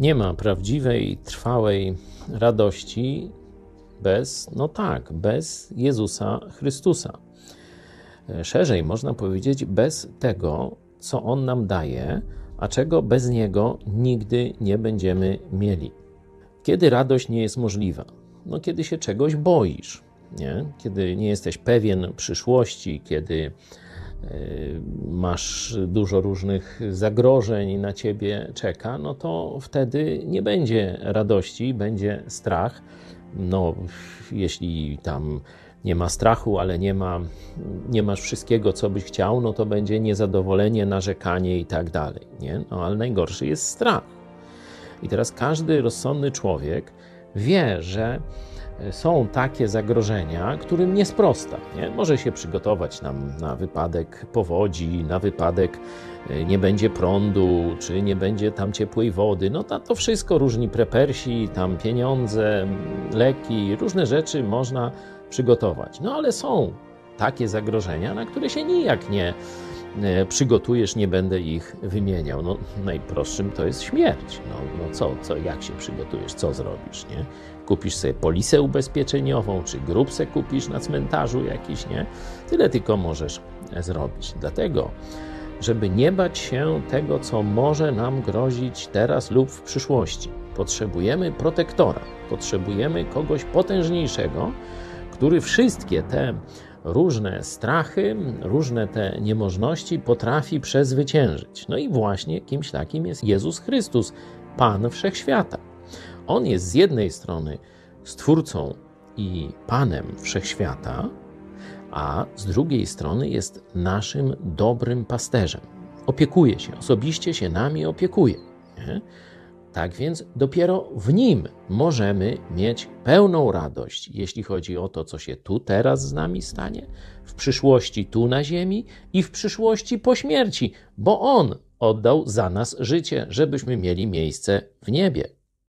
Nie ma prawdziwej, trwałej radości bez, no tak, bez Jezusa Chrystusa. Szerzej można powiedzieć, bez tego, co On nam daje, a czego bez Niego nigdy nie będziemy mieli. Kiedy radość nie jest możliwa? No, kiedy się czegoś boisz, nie? kiedy nie jesteś pewien przyszłości, kiedy masz dużo różnych zagrożeń na ciebie czeka, no to wtedy nie będzie radości, będzie strach. No, jeśli tam nie ma strachu, ale nie, ma, nie masz wszystkiego, co byś chciał, no to będzie niezadowolenie, narzekanie i tak dalej. Nie? No, ale najgorszy jest strach. I teraz każdy rozsądny człowiek wie, że są takie zagrożenia, którym nie sprosta. Nie? Może się przygotować nam na wypadek powodzi, na wypadek e, nie będzie prądu, czy nie będzie tam ciepłej wody. No to, to wszystko różni prepersi, tam pieniądze, leki, różne rzeczy można przygotować. No ale są takie zagrożenia, na które się nijak nie e, przygotujesz, nie będę ich wymieniał. No, najprostszym to jest śmierć. No, no co, co, jak się przygotujesz, co zrobisz, nie? Kupisz sobie polisę ubezpieczeniową, czy grupsę kupisz na cmentarzu jakiś, nie? Tyle tylko możesz zrobić. Dlatego, żeby nie bać się tego, co może nam grozić teraz lub w przyszłości, potrzebujemy protektora, potrzebujemy kogoś potężniejszego, który wszystkie te różne strachy, różne te niemożności potrafi przezwyciężyć. No i właśnie kimś takim jest Jezus Chrystus, Pan Wszechświata. On jest z jednej strony stwórcą i panem wszechświata, a z drugiej strony jest naszym dobrym pasterzem. Opiekuje się, osobiście się nami opiekuje. Nie? Tak więc dopiero w nim możemy mieć pełną radość, jeśli chodzi o to, co się tu teraz z nami stanie, w przyszłości tu na ziemi i w przyszłości po śmierci, bo on oddał za nas życie, żebyśmy mieli miejsce w niebie.